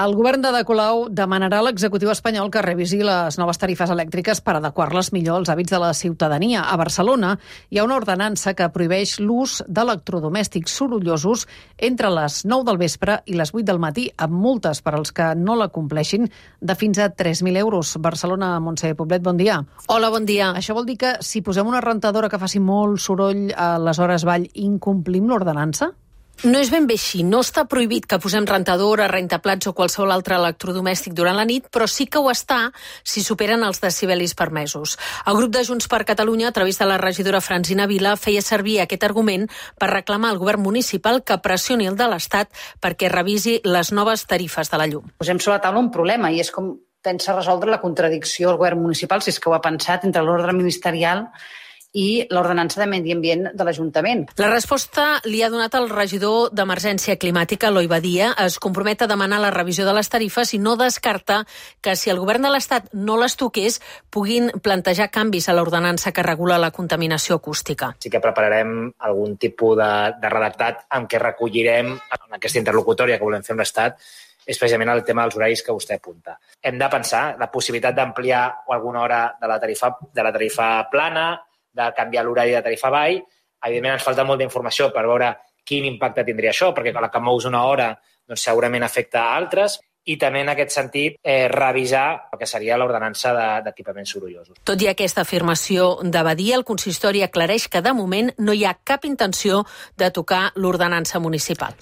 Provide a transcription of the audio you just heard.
El govern de De Colau demanarà a l'executiu espanyol que revisi les noves tarifes elèctriques per adequar-les millor als hàbits de la ciutadania. A Barcelona hi ha una ordenança que prohibeix l'ús d'electrodomèstics sorollosos entre les 9 del vespre i les 8 del matí, amb multes per als que no la compleixin de fins a 3.000 euros. Barcelona, Montse Poblet, bon dia. Hola, bon dia. Això vol dir que si posem una rentadora que faci molt soroll a les hores vall, incomplim l'ordenança? No és ben bé així. No està prohibit que posem rentadora, rentaplats o qualsevol altre electrodomèstic durant la nit, però sí que ho està si superen els decibelis permesos. El grup de Junts per Catalunya, a través de la regidora Francina Vila, feia servir aquest argument per reclamar al govern municipal que pressioni el de l'Estat perquè revisi les noves tarifes de la llum. Posem sobre la taula un problema i és com pensa resoldre la contradicció el govern municipal, si és que ho ha pensat, entre l'ordre ministerial i l'ordenança de medi ambient de l'Ajuntament. La resposta li ha donat el regidor d'Emergència Climàtica, Eloi Badia. Es compromet a demanar la revisió de les tarifes i no descarta que si el govern de l'Estat no les toqués puguin plantejar canvis a l'ordenança que regula la contaminació acústica. Sí que prepararem algun tipus de, de redactat amb què recollirem en aquesta interlocutòria que volem fer amb l'Estat és precisament el tema dels horaris que vostè apunta. Hem de pensar la possibilitat d'ampliar alguna hora de la tarifa, de la tarifa plana, de canviar l'horari de tarifa avall. Evidentment, ens falta molta informació per veure quin impacte tindria això, perquè la que mous una hora doncs, segurament afecta a altres i també en aquest sentit eh, revisar el que seria l'ordenança d'equipaments de, sorollosos. Tot i aquesta afirmació de Badia, el consistori aclareix que de moment no hi ha cap intenció de tocar l'ordenança municipal.